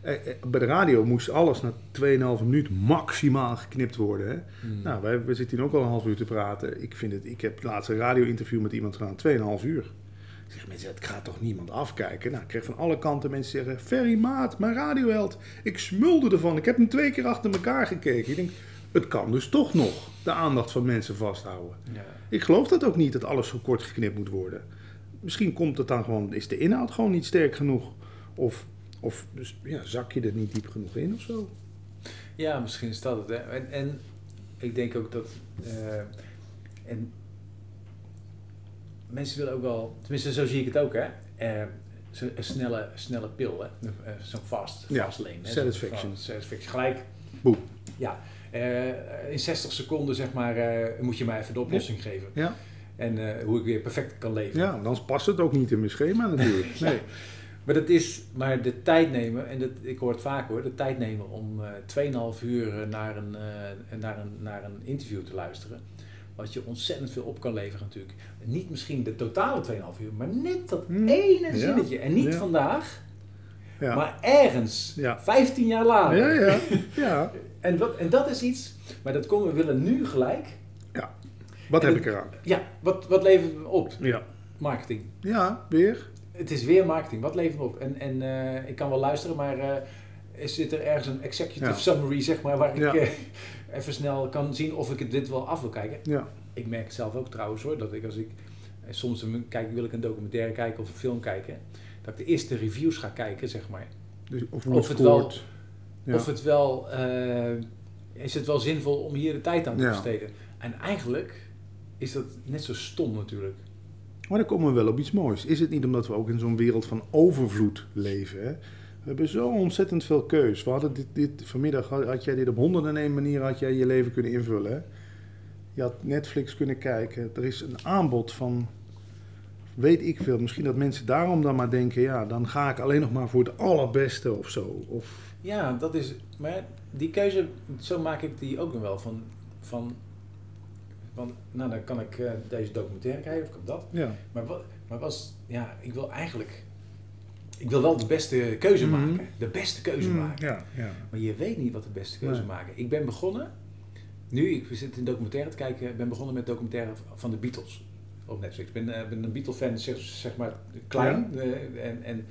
S2: Eh, eh, bij de radio moest alles na 2,5 minuut maximaal geknipt worden. Hè? Hmm. Nou, wij, we zitten hier ook al een half uur te praten. Ik, vind het, ik heb laatst een radio-interview met iemand gedaan, 2,5 uur. Zeg, mensen, het gaat toch niemand afkijken? Nou, ik kreeg van alle kanten mensen zeggen, Ferry Maat, mijn radioheld. Ik smulde ervan, ik heb hem twee keer achter elkaar gekeken. Ik denk, het kan dus toch nog de aandacht van mensen vasthouden. Ja. Ik geloof dat ook niet, dat alles zo kort geknipt moet worden. Misschien komt het dan gewoon, is de inhoud gewoon niet sterk genoeg. Of of dus, ja, zak je er niet diep genoeg in of zo?
S1: Ja, misschien is dat het. Hè. En, en ik denk ook dat. Uh, en mensen willen ook wel, tenminste zo zie ik het ook, hè. Uh, een snelle, snelle pil, hè. Uh, Zo'n fast,
S2: ja,
S1: fast lane. Hè?
S2: Satisfaction.
S1: satisfaction. Gelijk.
S2: Boe.
S1: Ja. in 60 seconden, zeg maar, moet je mij even de oplossing geven.
S2: Ja.
S1: En hoe ik weer perfect kan leven.
S2: Ja, dan past het ook niet in mijn schema natuurlijk. Nee.
S1: Maar dat is maar de tijd nemen, en dat, ik hoor het vaak hoor, de tijd nemen om uh, 2,5 uur naar een, uh, naar, een, naar een interview te luisteren. Wat je ontzettend veel op kan leveren natuurlijk. Niet misschien de totale 2,5 uur, maar net dat hmm. ene zinnetje. En niet vandaag, ja. maar ergens,
S2: ja.
S1: 15 jaar later.
S2: Ja, ja. ja.
S1: en, dat, en dat is iets, maar dat komen we willen nu gelijk.
S2: Ja. Wat heb ik eraan?
S1: Ja, wat, wat levert het op?
S2: Ja.
S1: Marketing.
S2: Ja, weer
S1: het is weer marketing. Wat levert op? En, en uh, ik kan wel luisteren, maar uh, is zit er ergens een executive summary, zeg maar, waar ik uh, even snel kan zien of ik dit wel af wil kijken?
S2: Ja.
S1: Ik merk het zelf ook trouwens hoor, dat ik als ik soms kijk, wil ik een documentaire kijken of een film kijken, dat ik de eerste reviews ga kijken, zeg maar.
S2: Dus of, of, het wel,
S1: ja. of het wel, is het wel zinvol om hier de tijd aan te besteden? En eigenlijk is dat net zo stom natuurlijk.
S2: Maar dan komen we wel op iets moois. Is het niet omdat we ook in zo'n wereld van overvloed leven? Hè? We hebben zo ontzettend veel keus. We hadden dit, dit, vanmiddag had jij dit op honderden en één manier had jij je leven kunnen invullen. Hè? Je had Netflix kunnen kijken. Er is een aanbod van, weet ik veel. Misschien dat mensen daarom dan maar denken, ja, dan ga ik alleen nog maar voor het allerbeste of zo. Of...
S1: Ja, dat is, maar die keuze, zo maak ik die ook nog wel. Van, van want nou, dan kan ik uh, deze documentaire kijken of kan dat.
S2: Ja.
S1: Maar, wat, maar was, ja, ik wil eigenlijk, ik wil wel de beste keuze mm -hmm. maken. De beste keuze
S2: mm,
S1: maken.
S2: Ja, ja.
S1: Maar je weet niet wat de beste keuze nee. maken. Ik ben begonnen, nu, ik zit in documentaire te kijken, ben begonnen met documentaire van de Beatles op Netflix. Ik ben, uh, ben een Beatle-fan, zeg, zeg maar, klein. Ja. Uh, en, en,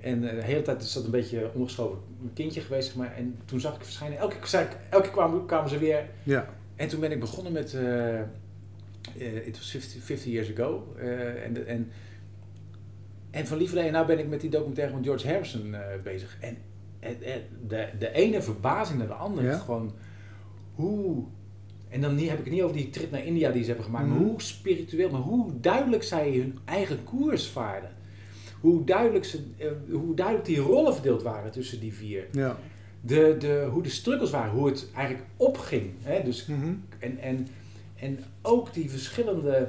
S1: en uh, de hele tijd is dat een beetje ongeschoven kindje geweest, zeg maar. En toen zag ik verschijnen, elke, elke keer kwamen, kwamen ze weer...
S2: Ja
S1: en toen ben ik begonnen met, uh, it was 50, 50 years ago. En, en, en van en nou ben ik met die documentaire van George Harrison uh, bezig. En de, de ene verbazing naar de andere. Ja? Gewoon hoe... En dan heb ik het niet over die trip naar India die ze hebben gemaakt. Mm. Maar hoe spiritueel, maar hoe duidelijk zij hun eigen koers vaarden. Hoe duidelijk, ze, hoe duidelijk die rollen verdeeld waren tussen die vier.
S2: Ja
S1: de, de, hoe de struggles waren, hoe het eigenlijk opging. Hè? Dus,
S2: mm -hmm.
S1: en, en, en ook die verschillende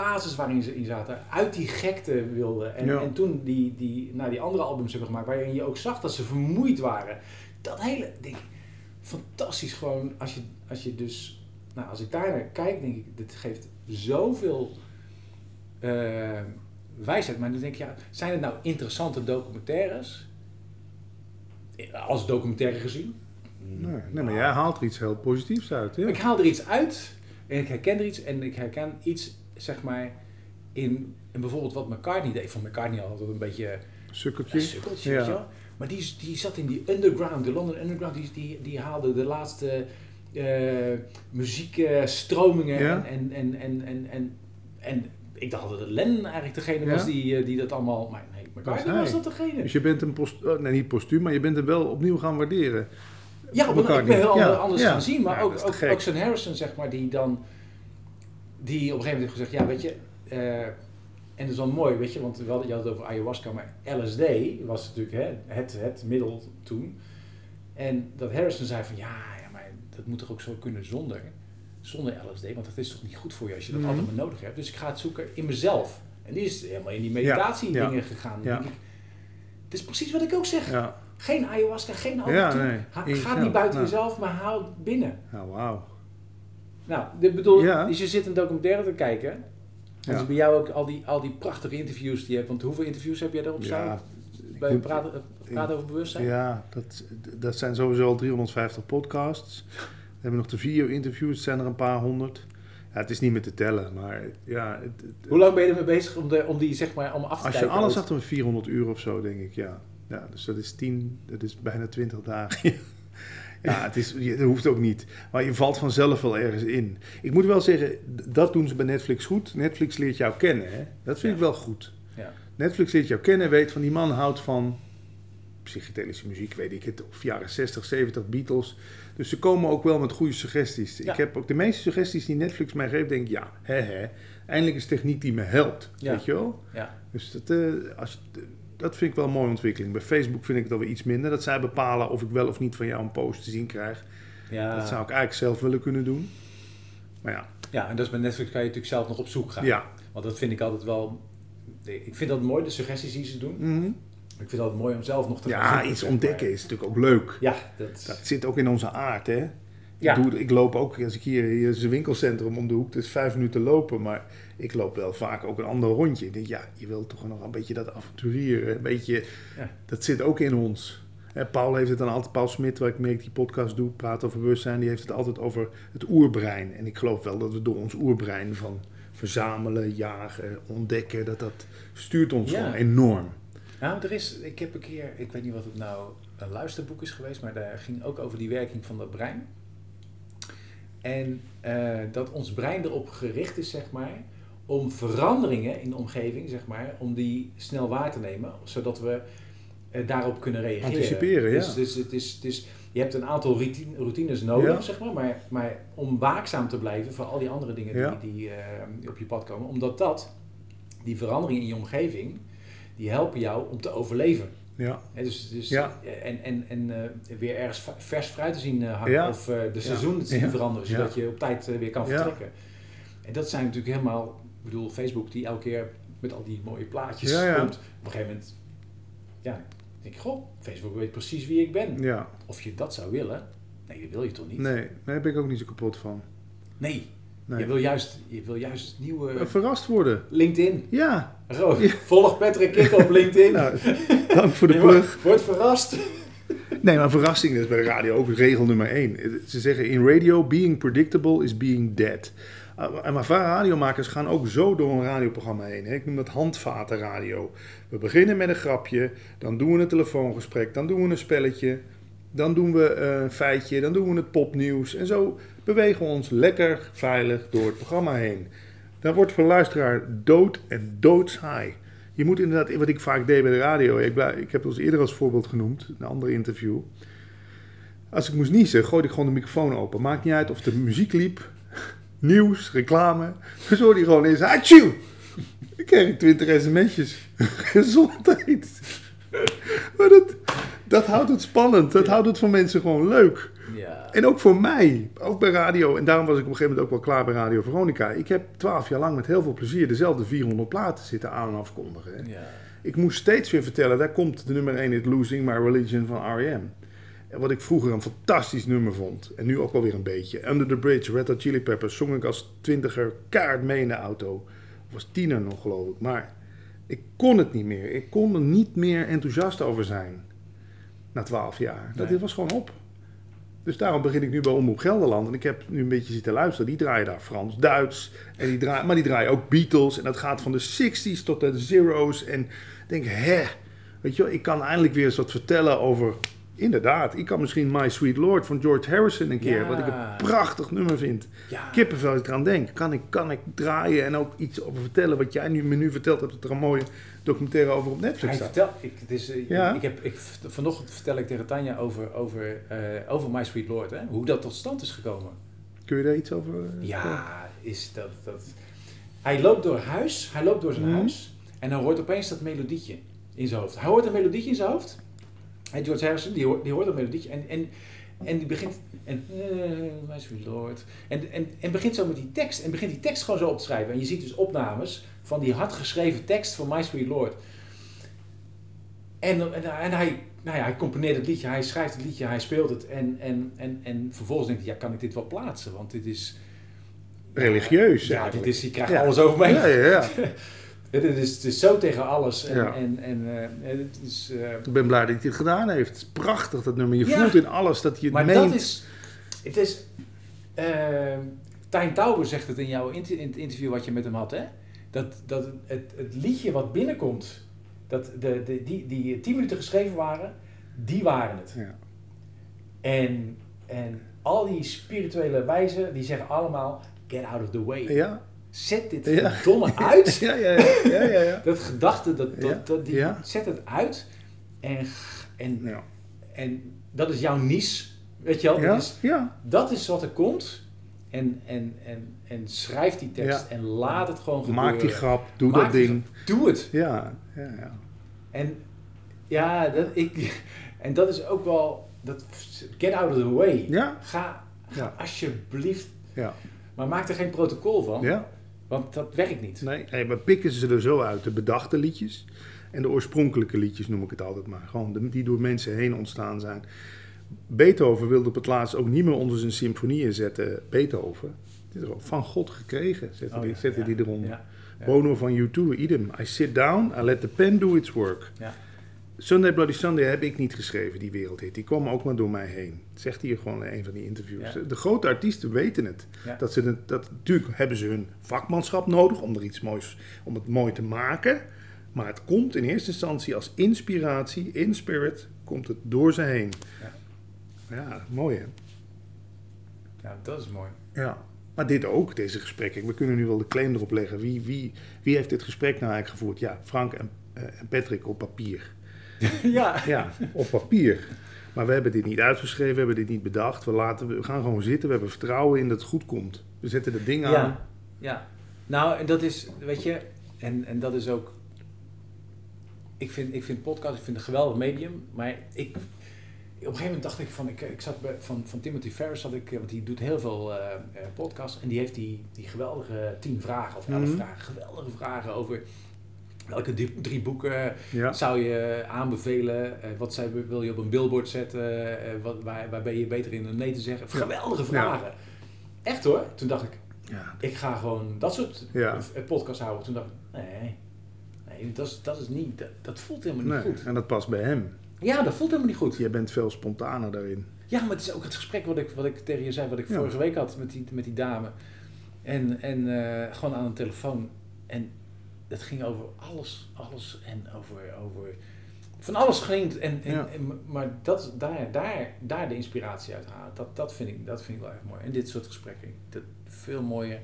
S1: fases waarin ze in zaten, uit die gekte wilden. En,
S2: ja.
S1: en toen die, die, nou, die andere albums hebben gemaakt, waarin je ook zag dat ze vermoeid waren. Dat hele ding, fantastisch gewoon, als je, als je dus, nou als ik daar naar kijk, denk ik, dit geeft zoveel uh, wijsheid. Maar dan denk je, ja, zijn het nou interessante documentaires? Als documentaire gezien?
S2: Nee, nee, maar jij haalt er iets heel positiefs uit.
S1: Ik haal er iets uit en ik herken er iets en ik herken iets, zeg maar, in, in bijvoorbeeld wat McCartney deed. Van McCartney altijd een beetje...
S2: Sukkeltje.
S1: Een sukkeltje, ja. Maar die, die zat in die underground, de London Underground, die, die, die haalde de laatste uh, muziekstromingen
S2: Ja.
S1: en, en, en, en, en, en ik dacht dat Len eigenlijk degene was die, eh, die dat allemaal... Maar nee, McCartney was dat degene.
S2: Dus je bent hem, post, oh, nee niet postuum, maar je bent hem wel opnieuw gaan waarderen.
S1: Ja, want ik ben heel anders gaan zien. Maar ook, ook, ook zijn Harrison, zeg maar, die dan... Die op een gegeven moment heeft gezegd, ja, weet je... eh, en dat is wel mooi, weet je, want we hadden, je had het over ayahuasca, maar LSD was natuurlijk hè, het, het middel toen. En dat Harrison zei van, ja, ja, maar dat moet toch ook zo kunnen zonder, zonder LSD, want dat is toch niet goed voor je als je dat
S2: Mhm.
S1: altijd maar nodig hebt. Dus ik ga het zoeken in mezelf. En die is helemaal in die meditatie
S2: ja.
S1: dingen gegaan.
S2: Ja.
S1: denk ik, het is precies wat ik ook zeg. Geen ayahuasca, geen alcohol.
S2: Ja, nee.
S1: Ga niet buiten jezelf, maar haal het binnen.
S2: ja wauw.
S1: Nou, dit bedoel,
S2: Ja.
S1: dus je zit een documentaire te kijken. En
S2: Ja.
S1: dus bij jou ook al die, al die prachtige interviews die je hebt. Want hoeveel interviews heb jij erop staan?
S2: Ja,
S1: bij praten, praten over bewustzijn?
S2: Ja, dat, dat zijn sowieso al 350 podcasts. We hebben nog de video-interviews, zijn er een paar honderd. Ja, het is niet meer te tellen, maar ja... Het, het-
S1: Hoe lang ben je ermee bezig om, de, om die zeg maar allemaal af te
S2: als je alles achter een 400 uur of zo, denk ik, ja. Ja, dus dat is 10, dat is bijna 20 dagen. Ja, het is, je- dat hoeft ook niet. Maar je valt vanzelf wel ergens in. Ik moet wel zeggen, dat doen ze bij Netflix goed. Netflix leert jou kennen, hè. Dat vind ik wel goed.
S1: Ja.
S2: Netflix leert jou kennen, weet van die man houdt van psychedelische muziek, weet ik het, of jaren 60, 70, Beatles. Dus ze komen ook wel met goede suggesties.
S1: Ja.
S2: Ik heb ook de meeste suggesties die Netflix mij geeft, denk ik, ja, hè, hè. Eindelijk is techniek die me helpt, weet je wel?
S1: Ja.
S2: Dus dat, eh, als, dat vind ik wel een mooie ontwikkeling. Bij Facebook vind ik het alweer iets minder. Dat zij bepalen of ik wel of niet van jou een post te zien krijg.
S1: Ja.
S2: Dat zou ik eigenlijk zelf willen kunnen doen. Maar ja,
S1: ja, en dus bij Netflix kan je natuurlijk zelf nog op zoek gaan.
S2: ja.
S1: Want dat vind ik altijd wel... Ik vind dat mooi, de suggesties die ze doen.
S2: Mhm.
S1: Ik vind het altijd mooi om zelf nog te gaan
S2: ja
S1: zoeken,
S2: iets ontdekken is natuurlijk ook leuk.
S1: Ja, dat...
S2: Dat zit ook in onze aard, hè?
S1: Ja.
S2: Ik, doe, ik loop ook, als ik hier, hier is een winkelcentrum om de hoek, het is vijf minuten lopen, maar ik loop wel vaak ook een ander rondje. Ik denk, ja, je wilt toch nog een beetje dat avonturieren, een beetje,
S1: Ja.
S2: dat zit ook in ons. Hè, Paul heeft het dan altijd, Paul Smit, waar ik mee die podcast doe, praat over bewustzijn, die heeft het altijd over het oerbrein. En ik geloof wel dat we door ons oerbrein van verzamelen, jagen, ontdekken, dat dat stuurt ons
S1: Ja.
S2: enorm.
S1: Nou, er is, ik heb een keer, ik weet niet wat het nou een luisterboek is geweest, maar daar ging ook over die werking van dat brein. En eh, dat ons brein erop gericht is, zeg maar, om veranderingen in de omgeving, zeg maar, om die snel waar te nemen, zodat we eh, daarop kunnen reageren.
S2: Anticiperen, ja.
S1: Dus, dus het is, het is, je hebt een aantal routine- routines nodig,
S2: Ja.
S1: zeg maar, maar, maar om waakzaam te blijven voor al die andere dingen
S2: Ja.
S1: die, die, eh, die op je pad komen, omdat dat, die veranderingen in je omgeving, die helpen jou om te overleven.
S2: Ja,
S1: dus, dus,
S2: Ja.
S1: En, en, en eh, weer ergens vers fruit te zien eh, hangen
S2: Ja.
S1: of eh, de seizoenen te zien veranderen, zodat je op tijd eh, weer kan
S2: Ja.
S1: vertrekken. En dat zijn natuurlijk helemaal, ik bedoel, Facebook die elke keer met al die mooie plaatjes komt. Op een gegeven moment, ja, denk ik, goh, Facebook weet precies wie ik ben.
S2: ja.
S1: Of je dat zou willen, nee, dat wil je toch niet?
S2: Nee, daar ben ik ook niet zo kapot van.
S1: Nee,
S2: Nee.
S1: Je, wil juist, je wil juist nieuwe...
S2: Eh, Verrast worden.
S1: LinkedIn.
S2: Ja,
S1: Volg Patrick Kikker op LinkedIn.
S2: nou, dank voor de plug.
S1: wordt- Word verrast.
S2: Nee, maar verrassing is bij de radio ook regel nummer één. Ze zeggen in radio, being predictable is being dead. Uh, Maar vaak radiomakers gaan ook zo door een radioprogramma heen. hè. Ik noem dat handvatenradio. We beginnen met een grapje, dan doen we een telefoongesprek, dan doen we een spelletje, dan doen we eh, een feitje, dan doen we het popnieuws. En zo bewegen we ons lekker veilig door het programma heen. Dan wordt voor luisteraar dood en doodsaai. Je moet inderdaad, wat ik vaak deed bij de radio, ik, ik heb het eerder als voorbeeld genoemd, een ander interview. Als ik moest niezen, gooide ik gewoon de microfoon open. Maakt niet uit of de muziek liep, nieuws, reclame. Dus hoorde hij gewoon eens! Dan kreeg ik twintig sms'jes. Gezondheid. Maar dat, dat houdt het spannend. Dat houdt het voor mensen gewoon leuk.
S1: Ja.
S2: En ook voor mij, ook bij radio. En daarom was ik op een gegeven moment ook wel klaar bij Radio Veronica. Ik heb twaalf jaar lang met heel veel plezier dezelfde 400 platen zitten aan- en afkondigen. hè.
S1: Ja.
S2: Ik moest steeds weer vertellen, daar komt de nummer 1 in Losing My Religion van R.E.M. En wat ik vroeger een fantastisch nummer vond. En nu ook wel weer een beetje. Under the Bridge, Red Hot Chili Peppers, zong ik als twintiger kaart mee in de auto. Of was tiener nog, geloof ik. Maar ik kon het niet meer. Ik kon er niet meer enthousiast over zijn. Na twaalf jaar. Dat
S1: Nee.
S2: was gewoon op. Dus daarom begin ik nu bij Omroep Gelderland. En ik heb nu een beetje zitten luisteren. Die draaien daar Frans, Duits. En die draaien, maar die draaien ook Beatles. En dat gaat van de 60s tot de zeros. En ik denk, hè. Weet je wel, ik kan eindelijk weer eens wat vertellen over... Inderdaad, ik kan misschien My Sweet Lord van George Harrison een keer...
S1: Ja.
S2: wat ik een prachtig nummer vind.
S1: Ja.
S2: Kippenvel als ik eraan denk. Kan ik, kan ik draaien en ook iets over vertellen... wat jij nu, me nu vertelt hebt... dat er een mooie documentaire over op Netflix staat.
S1: vertelt, ik, het is, eh,
S2: Ja.
S1: ik heb, ik, vanochtend vertel ik tegen Tanja over, over, eh, over My Sweet Lord, hè? hoe dat tot stand is gekomen.
S2: Kun je daar iets over eh, vertellen?
S1: Ja, is dat, dat... Hij loopt door huis, hij loopt door zijn
S2: Mhm.
S1: huis en dan hoort opeens dat melodietje in zijn hoofd. Hij hoort een melodietje in zijn hoofd. En George Harrison, die hoort, die hoort dat melodietje en, en, en die begint... En, eh, my sweet lord. En, en, en begint zo met die tekst. En begint die tekst gewoon zo op te schrijven. En je ziet dus opnames van die hard geschreven tekst van My Sweet Lord. En, en, en hij, nou ja, hij componeert het liedje, hij schrijft het liedje, hij speelt het. En, en, en, en vervolgens denkt hij, ja, kan ik dit wel plaatsen? Want dit is...
S2: Religieus
S1: Ja, dit is, je krijgt
S2: Ja.
S1: alles over mij.
S2: Ja, ja, ja.
S1: Het, is, het is zo tegen alles. En,
S2: Ja.
S1: en, en eh, het is... eh,
S2: Ik ben blij dat hij het gedaan heeft. Het is prachtig, dat nummer. Je
S1: Ja.
S2: voelt in alles dat je het
S1: maar
S2: meent.
S1: dat is... Het is... eh Tijn Tauber zegt het in jouw inter- in het interview wat je met hem had, hè? Dat, dat het, het liedje wat binnenkomt, dat de, de, die, die tien minuten geschreven waren, die waren het.
S2: Ja.
S1: En, en al die spirituele wijzen, die zeggen allemaal, get out of the way.
S2: Ja.
S1: Zet dit
S2: Ja.
S1: verdomme uit.
S2: Ja, ja, ja. ja, ja, ja.
S1: Dat gedachte, dat, dat, dat, die, zet het uit. En, en, en dat is jouw nies. Weet je wel?
S2: Ja,
S1: Dat, is,
S2: ja.
S1: dat is wat er komt. En, en, en, en schrijf die tekst en laat het gewoon gebeuren.
S2: Maak die grap, doe
S1: Maak
S2: dat ding.
S1: Doe het.
S2: Ja, ja, ja.
S1: En ja, dat, ik, en dat is ook wel, dat, get out of the way.
S2: Ja,
S1: Ga, ga
S2: Ja.
S1: alsjeblieft,
S2: ja.
S1: maar maak er geen protocol van,
S2: ja.
S1: Want dat werkt niet.
S2: Nee, nee, maar pikken ze er zo uit. De bedachte liedjes en de oorspronkelijke liedjes noem ik het altijd maar. Gewoon de, die door mensen heen ontstaan zijn. Beethoven wilde op het laatst ook niet meer onder zijn symfonieën zetten. Beethoven. Dit is ook van God gekregen, zette,
S1: Oh,
S2: die,
S1: ja,
S2: zette
S1: ja,
S2: die eronder.
S1: Ja.
S2: Bono van U2, idem. I sit down, I let the pen do its work. Sunday Bloody Sunday heb ik niet geschreven, die wereldhit. Die kwam ook maar door mij heen. Dat zegt hij gewoon in een van die interviews.
S1: Ja.
S2: De grote artiesten weten het.
S1: Ja.
S2: Dat ze het, dat, natuurlijk hebben ze hun vakmanschap nodig om er iets moois, om het mooi te maken. Maar het komt in eerste instantie als inspiratie, in spirit, komt het door ze heen.
S1: Ja.
S2: Ja, mooi hè?
S1: ja, dat is mooi.
S2: Ja. Maar dit ook, deze gesprekken. We kunnen nu wel de claim erop leggen. Wie, wie, wie heeft dit gesprek nou eigenlijk gevoerd? Ja, Frank en, eh, en Patrick op papier.
S1: ja.
S2: Ja, op papier. Maar we hebben dit niet uitgeschreven, we hebben dit niet bedacht. We, laten, we gaan gewoon zitten, we hebben vertrouwen in dat het goed komt. We zetten het ding aan.
S1: Ja, ja. Nou, en dat is, weet je, en, en dat is ook. Ik vind, ik vind podcast, ik vind een geweldig medium, maar ik. Op een gegeven moment dacht ik van, ik, ik zat bij, van, van Timothy Ferris, had ik, want die doet heel veel eh, podcasts en die heeft die, die geweldige tien vragen of elf
S2: Mhm.
S1: vragen, geweldige vragen over welke drie, drie boeken
S2: Ja.
S1: zou je aanbevelen, eh, wat zij, wil je op een billboard zetten, eh, wat, waar, waar ben je beter in dan nee te zeggen. Geweldige vragen. Echt hoor. Toen dacht ik,
S2: Ja.
S1: ik ga gewoon dat soort eh, podcasts houden. Toen dacht ik, nee, nee dat, is, dat is niet, dat, dat voelt helemaal niet
S2: Nee,
S1: goed.
S2: en dat past bij hem.
S1: Ja, dat voelt helemaal niet goed.
S2: Jij bent veel spontaner daarin.
S1: Ja, maar het is ook het gesprek wat ik, wat ik tegen je zei, wat ik vorige week had met die, met die dame. En, en gewoon aan de telefoon. En het ging over alles, alles en over, over van alles ging. En, en,
S2: Ja.
S1: en- maar dat, daar, daar, daar de inspiratie uit halen, dat, dat, vind ik, dat vind ik wel erg mooi. En dit soort gesprekken, dat veel mooier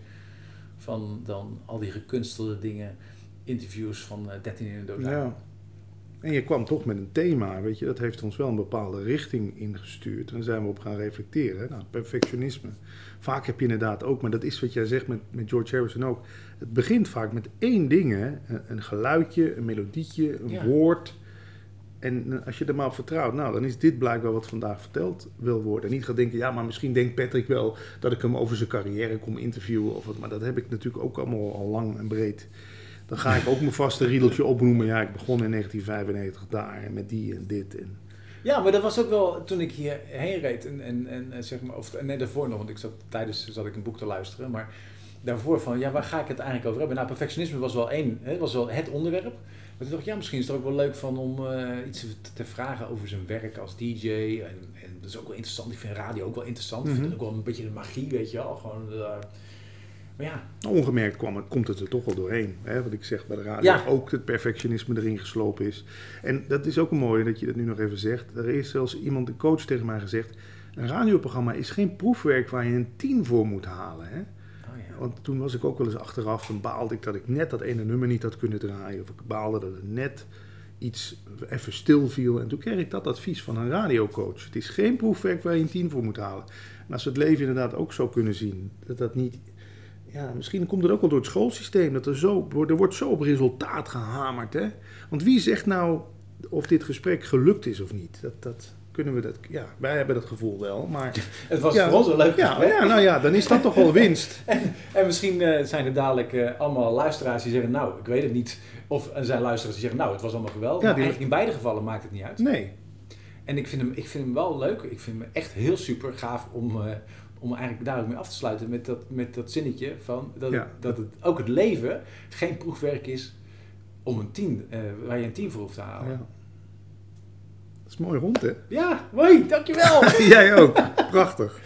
S1: van dan al die gekunstelde dingen, interviews van eh, 13 in een dozijn.
S2: Ja. En je kwam toch met een thema, weet je. Dat heeft ons wel een bepaalde richting ingestuurd. En daar zijn we op gaan reflecteren. Nou, perfectionisme. Vaak heb je inderdaad ook, maar dat is wat jij zegt met, met George Harrison ook. Het begint vaak met één ding, hè. Een, een geluidje, een melodietje, een
S1: Ja.
S2: woord. En als je er maar op vertrouwt, nou, dan is dit blijkbaar wat vandaag verteld wil worden. En niet gaat denken, ja, maar misschien denkt Patrick wel dat ik hem over zijn carrière kom interviewen. Of wat, maar dat heb ik natuurlijk ook allemaal al lang en breed. Dan ga ik ook mijn vaste riedeltje opnoemen. Ja, ik begon in 1995 daar en met die en dit. En,
S1: Ja, maar dat was ook wel toen ik hierheen reed. En, en, en, en zeg maar, of nee, daarvoor nog, want ik zat tijdens zat ik een boek te luisteren. Maar daarvoor van, ja, waar ga ik het eigenlijk over hebben? Nou, perfectionisme was wel één, hè, was wel het onderwerp. Maar toen dacht ik, ja, misschien is het ook wel leuk van om uh, iets te, vragen over zijn werk als DJ. En, en, dat is ook wel interessant. Ik vind radio ook wel interessant. Ik vind het ook wel een beetje de magie, weet je wel. Gewoon, uh, maar ja.
S2: Ongemerkt kwam, komt het er toch wel doorheen. Hè? Wat ik zeg bij de radio, ja. ook het perfectionisme erin geslopen is. En dat is ook een mooie dat je dat nu nog even zegt. Er is zelfs iemand, een coach tegen mij gezegd... een radioprogramma is geen proefwerk waar je een tien voor moet halen. Hè? Want toen was ik ook wel eens achteraf, dan baalde ik dat ik net dat ene nummer niet had kunnen draaien. Of ik baalde dat het net iets even stil viel. En toen kreeg ik dat advies van een radiocoach. Het is geen proefwerk waar je een tien voor moet halen. En als we het leven inderdaad ook zo kunnen zien, dat dat niet... Ja, misschien komt het ook wel door het schoolsysteem. Dat er, zo, er wordt zo op resultaat gehamerd. Hè? Want wie zegt nou of dit gesprek gelukt is of niet? Dat, dat, kunnen we dat... Ja, wij hebben dat gevoel wel, maar...
S1: Het was voor ons een leuk
S2: ja, ja, nou ja, dan is dat toch wel winst.
S1: en, en, misschien uh, zijn er dadelijk uh, allemaal luisteraars die zeggen... Nou, ik weet het niet. Of er zijn luisteraars die zeggen... Nou, het was allemaal geweldig. Ja, eigenlijk in beide gevallen maakt het niet uit.
S2: Nee.
S1: En ik vind hem, ik vind hem wel leuk. Ik vind hem echt heel super gaaf om... Uh, om eigenlijk daar ook mee af te sluiten met dat, met dat zinnetje van dat, ja. dat het, ook het leven geen proefwerk is om een tien, waar je een tien voor hoeft te halen. Ja
S2: is mooi rond, hè?
S1: Ja, mooi, dankjewel.
S2: Jij ook. Prachtig.